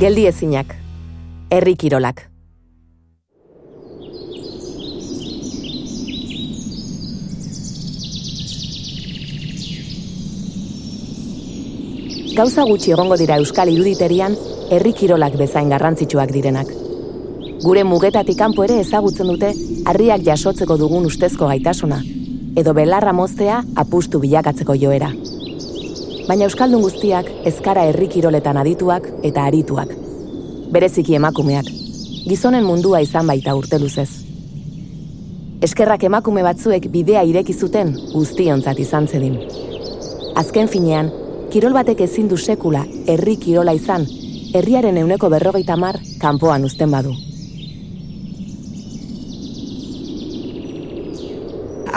Geldi ezinak. Herri kirolak. Gauza gutxi egongo dira Euskal Iruditerian herri kirolak bezain garrantzitsuak direnak. Gure mugetatik kanpo ere ezagutzen dute harriak jasotzeko dugun ustezko gaitasuna, edo belarra moztea apustu bilakatzeko joera. Baina Euskaldun guztiak ezkara herri kiroletan adituak eta arituak. Bereziki emakumeak, gizonen mundua izan baita urte luzez. Eskerrak emakume batzuek bidea ireki zuten guztionzat izan zedin. Azken finean, kirol batek ezin du sekula herri kirola izan, herriaren euneko berrogeita mar kanpoan uzten badu.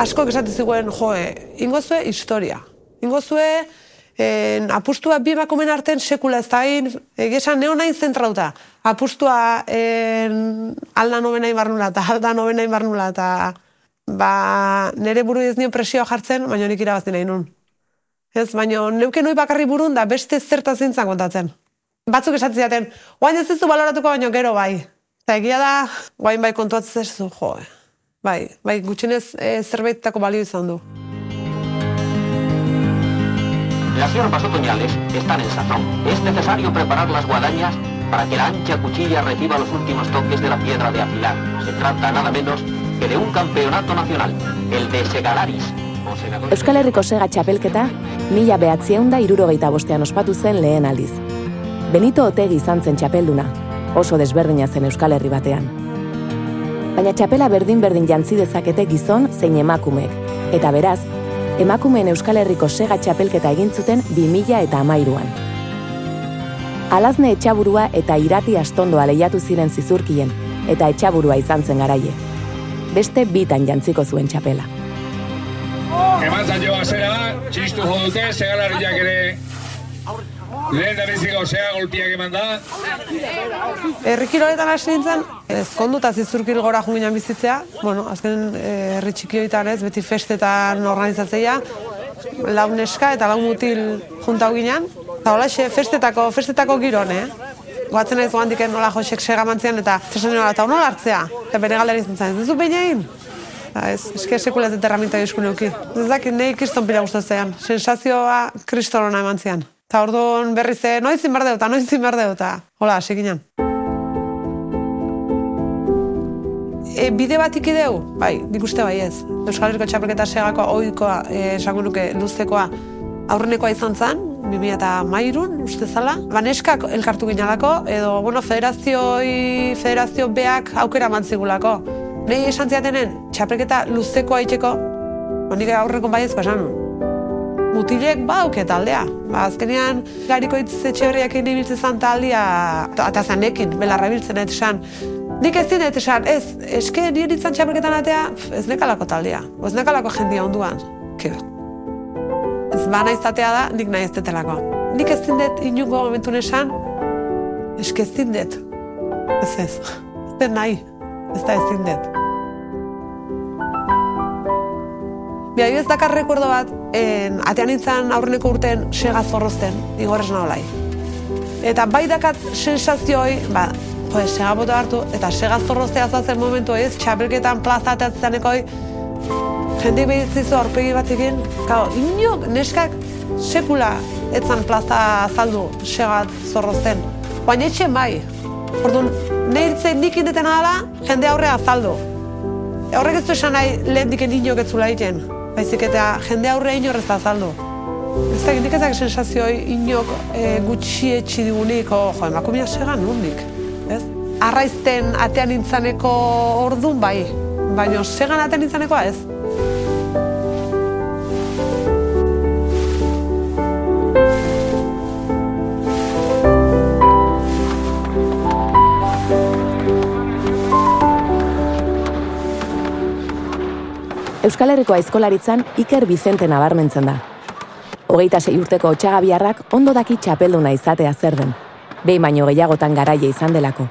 Asko esate ziguen, joe, ingozue historia. Ingozue, en, apustua bi emakumen arten sekula ez da hain, egesan neon nahi zentrauta. Apustua en, alda nobena ibarnula eta alda nobena ibarnula eta ba, nire buru ez nion presioa jartzen, baina nik irabazti nahi nun. Ez, baina neuke noi bakarri burun da beste zerta zintzen kontatzen. Batzuk esatzen zaten, guain ez zu baloratuko baino gero bai. Eta egia da, guain bai kontuatzen zu, jo. Bai, bai gutxinez e, zerbaitako balio izan du. Las hierbas otoñales están en sazón. Es necesario preparar las guadañas para que la ancha cuchilla reciba los últimos toques de la piedra de afilar. Se trata nada menos que de un campeonato nacional, el de Segalaris, Euskal Herriko sega txapelketa, mila behatzieun da irurogeita bostean ospatu zen lehen aldiz. Benito Otegi izan zen txapelduna, oso desberdina zen Euskal Herri batean. Baina txapela berdin-berdin jantzi dezakete gizon zein emakumeek, eta beraz, emakumeen Euskal Herriko sega txapelketa egin zuten 2000 eta amairuan. Alazne etxaburua eta irati astondoa lehiatu ziren zizurkien, eta etxaburua izan zen garaie. Beste bitan jantziko zuen txapela. Eman zailo azera, txistu jo dute, segalariak ere lehen da biziko zea golpiak eman da. Herrikiroletan hasi nintzen, ezkondu eta zizurkil gora junginan bizitzea. Bueno, azken eh, herri txiki ez, beti festetan organizatzea. Lau neska eta lau mutil juntau ginen. Eta hola, festetako, festetako giron, eh? Goatzen naiz goandik nola josek segamantzian eta zesan nola, eta honola hartzea. Eta bere galdera izan zen, ez behin ez, eske sekula ez erraminta esku neuki. Ez dakit, nahi kriston pila guztatzean. Sensazioa kristorona eman zian. Eta orduan berri ze, noiz zin berdeuta, noiz zin berdeuta. Hola, hasi ginen. E, bide bat ikideu? Bai, nik uste bai ez. Euskal Herriko txapelketa segakoa, oikoa, e, esango nuke, luztekoa, aurrenekoa izan zen, 2000 eta mairun, uste zala. Baneskak elkartu ginalako, edo, bueno, federazioi, federazio beak aukera mantzigulako. Nei esan ziatenen, txapelketa luzeko haiteko, honik aurreko bai ez pasan. Mutilek ba auke taldea. Ba, azkenean, garikoitz etxe horriak egin ibiltzen zan taldea, eta zanekin, belarra biltzen ez esan. Nik ez dinet esan, ez, eske nire ditzen txapelketan atea, ez nekalako taldea, ez nekalako jendia onduan. Kio. Ez ba izatea da, nik nahi ez detelako. Nik ez dindet inungo momentu esan, eske ez dindet. Ez ez, ez den nahi ez da ezin dut. Bia, ez dakar rekordo bat, en, atean nintzen aurreneko urten sega zorrozten, igorrez naholai. Eta bai dakat sensazioi, ba, jo, sega bota hartu, eta sega zorroztea zazen momentu ez, txapelketan plaza ateatzanekoi, jende behitzizu aurpegi bat egin, kao, inok, neskak sekula etzan plaza azaldu sega zorrozten. Baina etxe bai, Orduan, nirtzen nik indeten jende aurre azaldu. Horrek ez du esan nahi lehen diken inok ez zula egiten. Baizik eta jende aurre inorrez azaldu. Ez da, nik ezak sensazioi inok e, gutxi etxi digunik, oh, jo, emakumia segan nundik. Ez? Arraizten atean nintzaneko ordun bai, baina segan atean nintzanekoa ez. Euskal Herriko aizkolaritzan Iker Vicente nabarmentzen da. Hogeita sei urteko otxagabiarrak ondo daki txapelduna izatea zer den, behin baino gehiagotan garaia izan delako.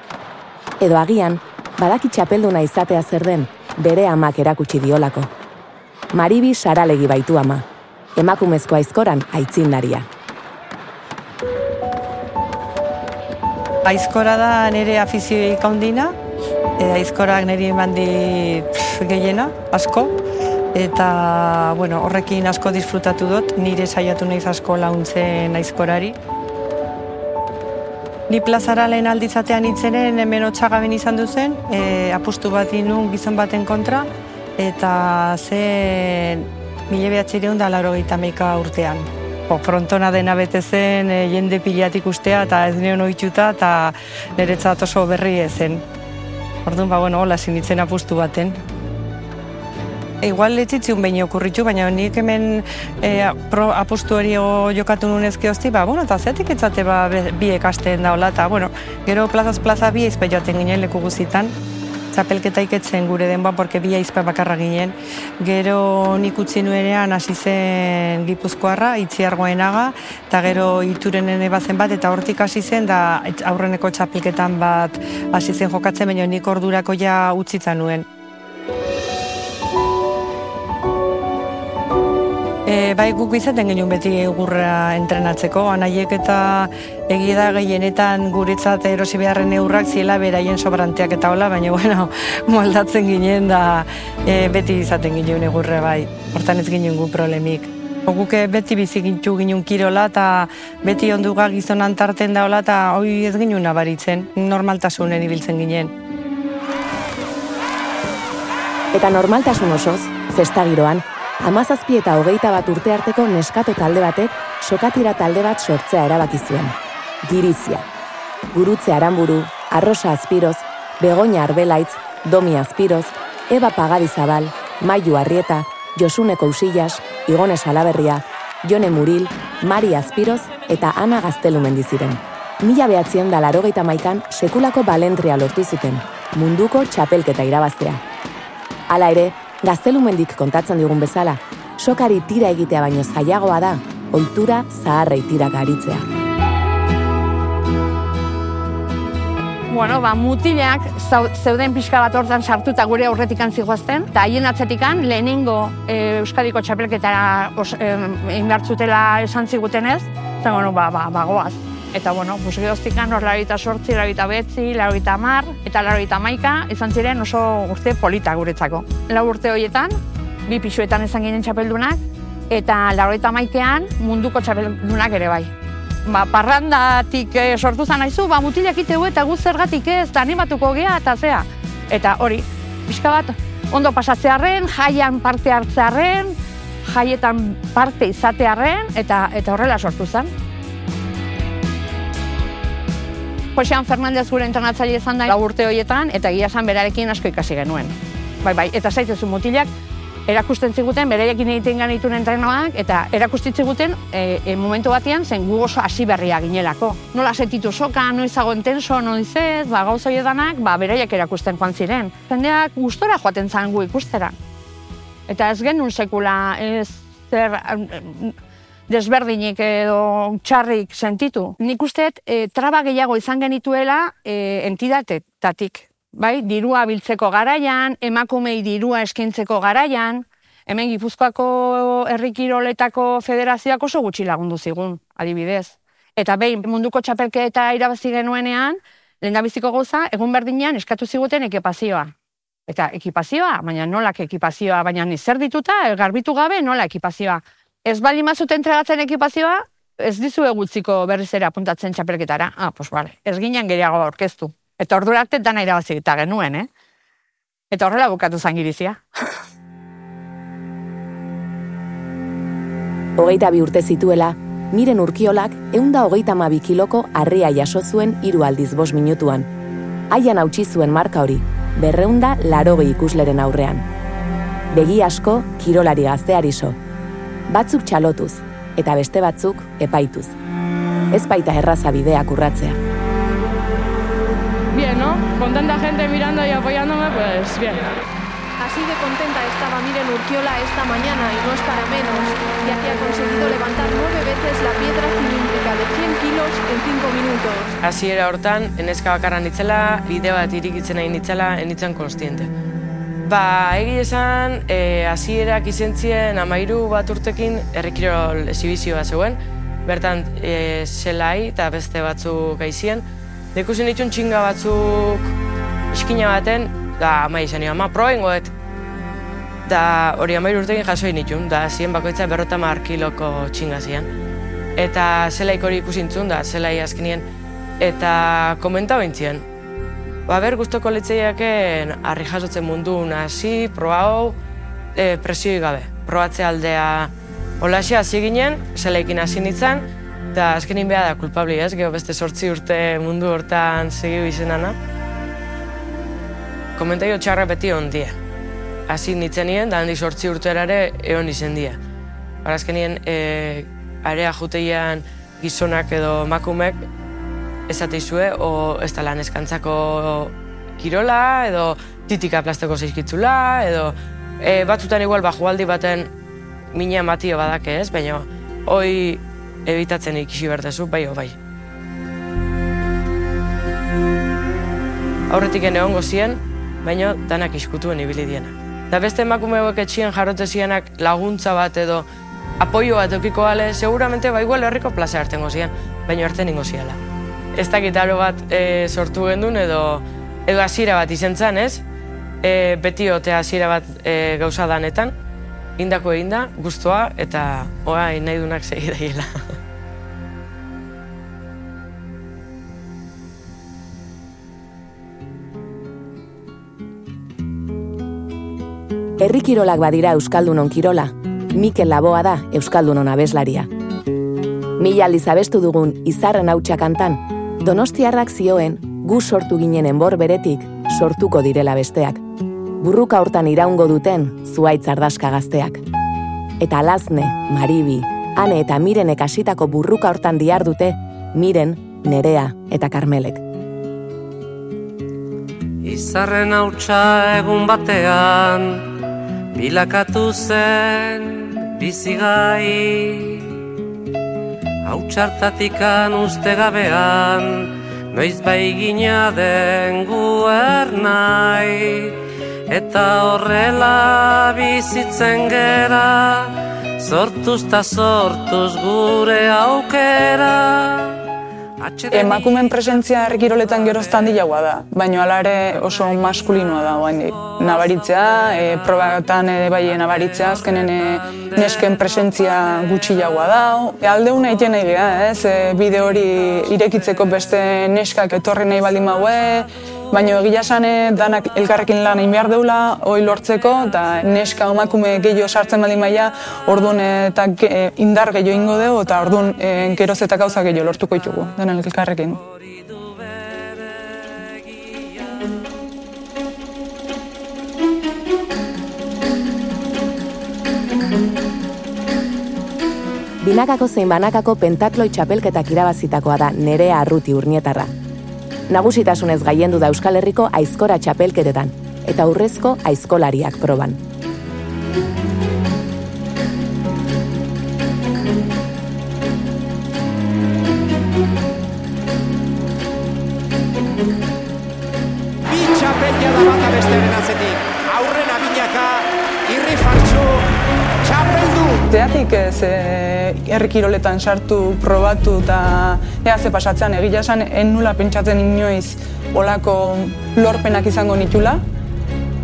Edo agian, badaki txapelduna izatea zer den, bere amak erakutsi diolako. Maribi saralegi baitu ama, emakumezko aizkoran aitzindaria. Aizkora da nire afizioik handina, e, aizkorak niri eman gehiena, asko, eta bueno, horrekin asko disfrutatu dut, nire saiatu naiz asko launtzen aizkorari. Ni plazara lehen alditzatean itzenen hemen otxagaben izan duzen, e, apustu bat inun gizon baten kontra, eta ze mile behatzireun da laro meika urtean. O, frontona dena bete zen, e, jende pilatik ustea, eta ez neon oitxuta, eta niretzat oso berri ezen. Orduan, ba, bueno, hola, sinitzen apustu baten. Igual letzitziun behin okurritu, baina nik hemen e, pro, apustu hori jokatu nunezke hosti, ba, bueno, eta zeatik etzate ba, bi ekasten daula, eta, bueno, gero plazaz plaza bi eizpe joaten ginen leku guzitan, txapelketa iketzen gure denba, porque bi eizpe bakarra ginen. Gero nik utzi nuenean hasi zen gipuzkoarra, itziargoenaga, eta gero iturenen ebazen bat, eta hortik hasi zen, da aurreneko txapelketan bat hasi zen jokatzen, baina nik ordurako ja utzitzen nuen. E, bai guk izaten genuen beti egurra entrenatzeko, anaiek eta egia da gehienetan guretzat erosi beharren eurrak ziela beraien sobranteak eta hola, baina bueno, moldatzen ginen da e, beti izaten ginen egurra bai, hortan ez ginen gu problemik. Guke beti bizi gintu ginen kirola eta beti onduga gizonan tarten daola eta hoi ez ginen nabaritzen, normaltasunen ibiltzen ginen. Eta normaltasun osoz, festa giroan, Amazazpi eta hogeita bat urte arteko neskato talde batek sokatira talde bat sortzea erabaki zuen. Girizia. Gurutze Aramburu, Arrosa Azpiroz, Begoña Arbelaitz, Domi Azpiroz, Eba Pagadizabal, Maiu Arrieta, Josune Kousillas, Igone Salaberria, Jone Muril, Mari Azpiroz eta Ana Gaztelu mendiziren. Mila behatzen da larogeita maikan sekulako balentria lortu zuten, munduko txapelketa irabaztea. Hala ere, Gaztelumendik kontatzen digun bezala, sokari tira egitea baino zailagoa da, ohitura zaharrei tira garitzea. Bueno, ba, mutileak zeuden pixka bat hortan sartuta gure aurretik antzigoazten, eta haien atzetikan lehenengo e, Euskadiko txapelketara e, esan zigutenez, eta bueno, ba, ba, ba, goaz. Eta, bueno, bus gehoztikan hor larita sortzi, larita betzi, larita mar, eta larita maika, izan ziren oso urte polita guretzako. Lau urte horietan, bi pixuetan izan ginen txapeldunak, eta larita maikean munduko txapeldunak ere bai. Ba, parrandatik eh, sortu zan aizu, ba, mutilak iteu eta guz zergatik ez, da animatuko gea eta zea. Eta hori, pixka bat, ondo pasatzearen, jaian parte hartzearen, jaietan parte izatearen, eta, eta horrela sortu zen. Josean Fernandez gure entrenatzaile izan da urte horietan, eta egia esan berarekin asko ikasi genuen. Bai, bai, eta zaitezu mutilak, erakusten ziguten, bereiekin egiten ganitun entrenoak, eta erakustitzen ziguten e, e, momentu batean zen gu oso hasi berria ginelako. Nola sentitu soka, noizago entenso, noizez, ba, gauza danak, ba, bereiek erakusten joan ziren. Zendeak gustora joaten zan gu ikustera. Eta ez genuen sekula, ez zer, desberdinik edo txarrik sentitu. Nik usteet, e, traba gehiago izan genituela e, entidatetatik. Bai, dirua biltzeko garaian, emakumei dirua eskintzeko garaian, hemen Gipuzkoako herrikiroletako federazioak oso gutxi lagundu zigun, adibidez. Eta behin munduko txapelketa irabazi genuenean, lehen biziko goza, egun berdinean eskatu ziguten ekipazioa. Eta ekipazioa, baina nolak ekipazioa, baina zer dituta, garbitu gabe nola ekipazioa ez bali mazute entregatzen ekipazioa, ez dizu egutziko berriz ere apuntatzen txapelketara. Ah, pues vale, ez ginen gehiago aurkeztu. Eta ordu arte dana irabazik eta genuen, eh? Eta horrela bukatu zangirizia. Hogeita bi urte zituela, miren urkiolak eunda hogeita mabi kiloko harria jaso zuen hiru aldiz bos minutuan. Haian hautsi zuen marka hori, berreunda laroge ikusleren aurrean. Begi asko, kirolari gazteari so, batzuk txalotuz, eta beste batzuk epaituz. Ez baita erraza bideak urratzea. Bien, ¿no? Con tanta gente mirando y apoyándome, pues bien. Así de contenta estaba Miren Urquiola esta mañana y no es para menos, ya que ha conseguido levantar nueve veces la piedra cilíndrica de 100 kilos en 5 minutos. Así era hortan, enezka bakarra nitzela, bide bat irikitzen nahi nitzela, enitzen konstiente. Ba, egi esan, e, azierak izentzien amairu bat urtekin errikirol esibizioa zeuen. Bertan, e, zelai eta beste batzuk gaizien. Dekusen ditun txinga batzuk iskina baten, da ama izan ama proen goet. Da hori amairu urtekin jaso nitun, da ziren bakoitza berrota mar kiloko txinga zian. Eta zelaik hori ikusintzun, da zelai azkenien. Eta komenta bintzien. Ba ber, guztoko litzeiaken harri jasotzen mundu hasi, proa hau, e, presioi gabe. Probatze aldea Olaxea hasi ginen, zelaikin hasi nintzen, eta azkenin beha da kulpabli ez, geho beste sortzi urte mundu hortan segi bizenana komentario txarra beti ondia. Hasi nintzen nien, da handi sortzi urterare egon izen dia. Barazkenien, e, area juteian gizonak edo makumek esateizue, o ez da lan eskantzako kirola, edo titika plasteko zeizkitzula, edo e, batzutan igual bajualdi baten mina matio badake ez, baina hoi ebitatzen ikisi bertezu, bai o bai. Aurretik ene hongo zien, baina danak iskutuen ibili dienak. Da beste emakume hauek etxien jarrote zianak laguntza bat edo apoio bat eukiko gale, seguramente ba igual herriko plaza hartengo zian, baina hartzen ingo ziala. Ez dakit bat e, sortu gendun edo edo hasiera bat izen zan, ez? E, beti otea hasiera bat e, gauza danetan, indako eginda, guztua eta oa nahi dunak segi daiela. Herrikirolak badira Euskaldunon kirola, Mikel Laboa da Euskaldunon abeslaria. Mila aldiz abestu dugun izarren hautsa kantan, Donostiarrak zioen gu sortu ginen enbor beretik sortuko direla besteak. Burruka hortan iraungo duten zuaitz ardaska gazteak. Eta alazne, maribi, ane eta mirenek hasitako burruka hortan diar dute, miren, nerea eta karmelek. Izarren hautsa egun batean, bilakatu zen bizigai Hau txartatikan uste gabean Noiz bai gina den guer nahi. Eta horrela bizitzen gera Sortuz ta sortuz gure aukera Emakumen presentzia errekiroletan geroztan dilagoa da, baina ala ere oso maskulinoa da oain Nabaritzea, e, probatan ere bai nabaritzea, azkenen e, nesken presentzia gutxi jagoa da. E, alde hona iten nahi ez, e, bide hori irekitzeko beste neskak etorri nahi baldin maue, Baina egia esan danak elkarrekin lan egin behar deula, hoi lortzeko, eta neska omakume gehiago sartzen baldin maia, orduan eta indar gehiago ingo dugu, eta orduan e, geroz eta gauza gehiago lortuko ditugu, denak elkarrekin. Binakako zein banakako pentakloi txapelketak irabazitakoa da nerea arruti urnietarra, nagusitasunez gaiendu da Euskal Herriko aizkora txapelketetan, eta urrezko aizkolariak proban. Bi txapelkia da bat abestearen atzetik. Aurren abinaka, irri fartxu, txapeldu! Zeatik ez e, errikiroletan sartu, probatu eta ea ze pasatzean egia esan en nula pentsatzen inoiz olako lorpenak izango nitula.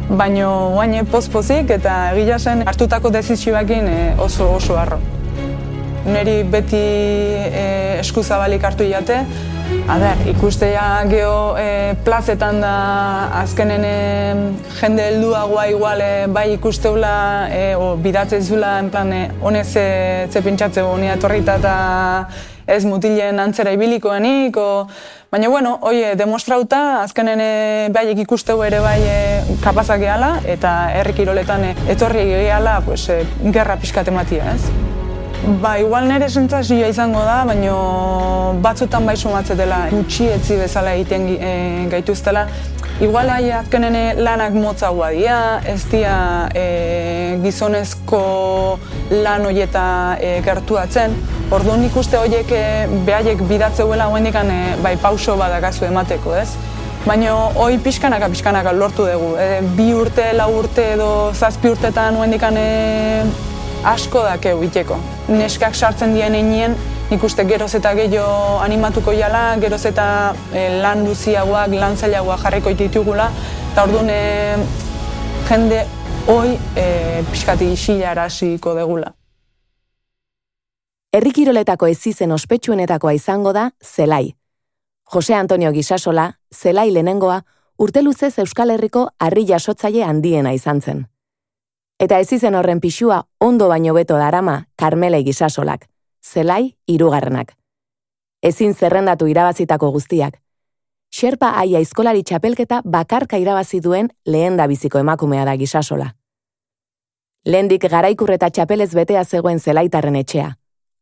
Baina guain pozpozik eta egia esan hartutako dezizioakin e, oso oso harro. Neri beti e, eskuzabalik hartu jate, Ader, ikustea geho e, plazetan da azkenen e, jende helduagoa igual e, bai ikusteula e, o bidatzen zula en plan e, honez ze, ze pentsatze honea etorrita eta ez mutilen antzera ibilikoenik o, baina bueno, oie, demostrauta azkenen e, baiek ikusteu ere bai e, kapazak gehala eta herrikiroletan e, etorri gehala pues, e, gerra pixkat ematia, ez? Ba, igual nire sentzazioa izango da, baina batzutan bai sumatzetela gutxi etzi bezala egiten e, gaituztela. Igual ahi azkenen lanak motzagoa dira, ez dira e, gizonezko lan horieta e, gertuatzen. Orduan ikuste horiek e, behaiek bidatzeuela hoendik e, bai pauso badakazu emateko, ez? Baina hoi pixkanaka pixkanaka lortu dugu. E, bi urte, lau urte edo zazpi urtetan hoendik asko dakeu iteko. Neskak sartzen dien einien, nik uste geroz eta gehiago animatuko jala, geroz eta e, lan duziagoak, lan zailagoak jarriko ditugula, eta orduan e, jende hoi e, pixkati isila arasiko degula. Herrikiroletako ez izen ospetsuenetakoa izango da Zelai. Jose Antonio Gisasola, Zelai lehenengoa, urte luzez Euskal Herriko harri jasotzaile handiena izan zen. Eta ez izen horren pixua ondo baino beto darama Karmele Gisasolak, Zelai irugarrenak. Ezin zerrendatu irabazitako guztiak. Xerpa aia izkolari txapelketa bakarka irabazi duen lehen da biziko emakumea da Gisasola. Lehendik garaikurreta txapelez betea zegoen zelaitarren etxea,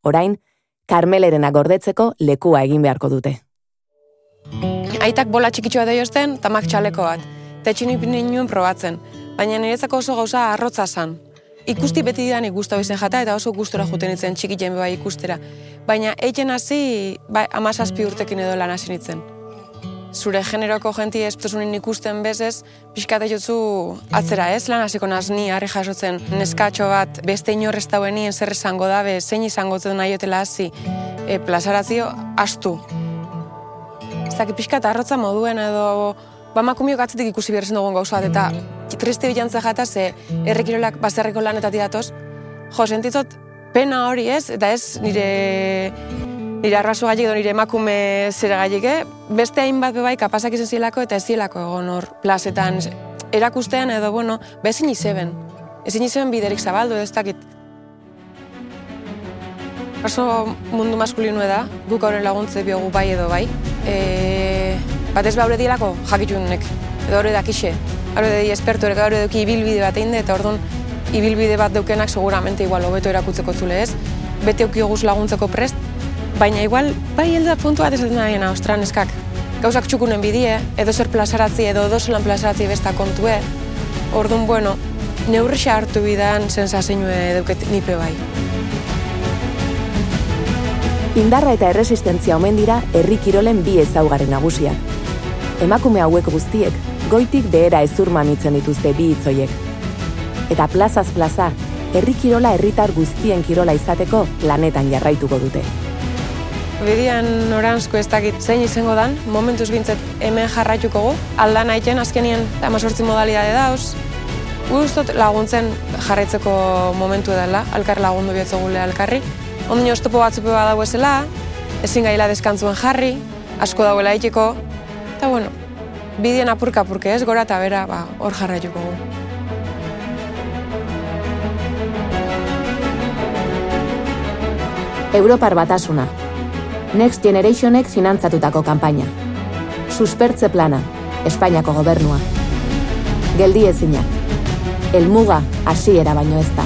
orain, karmelerena gordetzeko lekua egin beharko dute. Aitak bola txikitsua da jozten, tamak txaleko bat. Eta etxin nuen probatzen, baina niretzako oso gauza arrotza zan. Ikusti beti didan ikustu izen jata eta oso gustora juten itzen txikitzen bai ikustera. Baina eiken hasi bai, amazazpi urtekin edo lan hasi nitzen zure generoko jenti espetuzunin ikusten bezez, pixkate jotzu atzera ez, lan hasiko naz ni harri jasotzen neskatxo bat beste inorrez dauenien zer esango dabe, zein izango zen nahi otela hasi, e, plazarazio, astu. Ez dakit pixka arrotza moduen edo, ba makumiok atzetik ikusi behar dugun gauza bat, eta triste bilantza jata ze errekirolak bazerreko lanetatik datoz, jo, sentitzot, pena hori ez, eta ez nire nire arraso gaiek nire emakume zera gaiek, eh? beste hainbat bebai kapasak izan zielako eta ez zielako egon hor plazetan erakustean edo, bueno, bezin izeben. Ezin izeben biderik zabaldu ez dakit. Oso mundu maskulinu da, guk horren laguntze biogu bai edo bai. E, bat ez baure dielako jakitunek, edo hori dakixe. Hori di espertu, hori duki ibilbide bat egin eta orduan ibilbide bat deukenak seguramente igual hobeto erakutzeko zule ez. Bete ukioguz laguntzeko prest, Baina igual, bai helda puntu bat esaten ostran eskak. Gauzak txukunen bidie, edo zer plazaratzi, edo edo zelan plazaratzi besta kontue. Orduan, bueno, neurri hartu bidan sensazioa eduket nipe bai. Indarra eta erresistentzia omen dira herri kirolen bi ezaugarren nagusiak. Emakume hauek guztiek, goitik behera ezur mamitzen dituzte bi hitzoiek. Eta plazaz plaza, herri kirola herritar guztien kirola izateko lanetan jarraituko dute. Bidian oranzko ez dakit zein izango dan, momentuz bintzet hemen jarraituko gu. Aldan aiten azkenien amazortzi modalidade dauz. Guztot laguntzen jarraitzeko momentu edala, alkar lagundu biotzo gule alkarri. Ondino estopo batzupe badago ezela, ezin gaila deskantzuen jarri, asko dagoela itiko. Eta bueno, bidian apurka apurke ez, gora eta bera ba, hor jarraituko gu. Europar batasuna, Next Generationek finantzatutako kanpaina. Suspertze plana, Espainiako gobernua. Geldi ezinak. Elmuga hasiera baino ez da.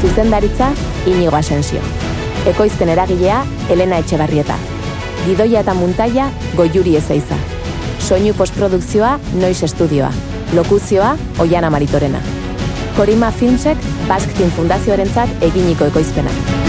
Zuzendaritza, Inigo Asensio. Ekoizten eragilea, Elena Etxebarrieta. Gidoia eta muntaia, Goiuri Ezeiza. Soinu postprodukzioa, Noiz Estudioa. Lokuzioa, Oiana Maritorena. Korima Filmsek Basque Team Fundazioarentzat eginiko ekoizpenak.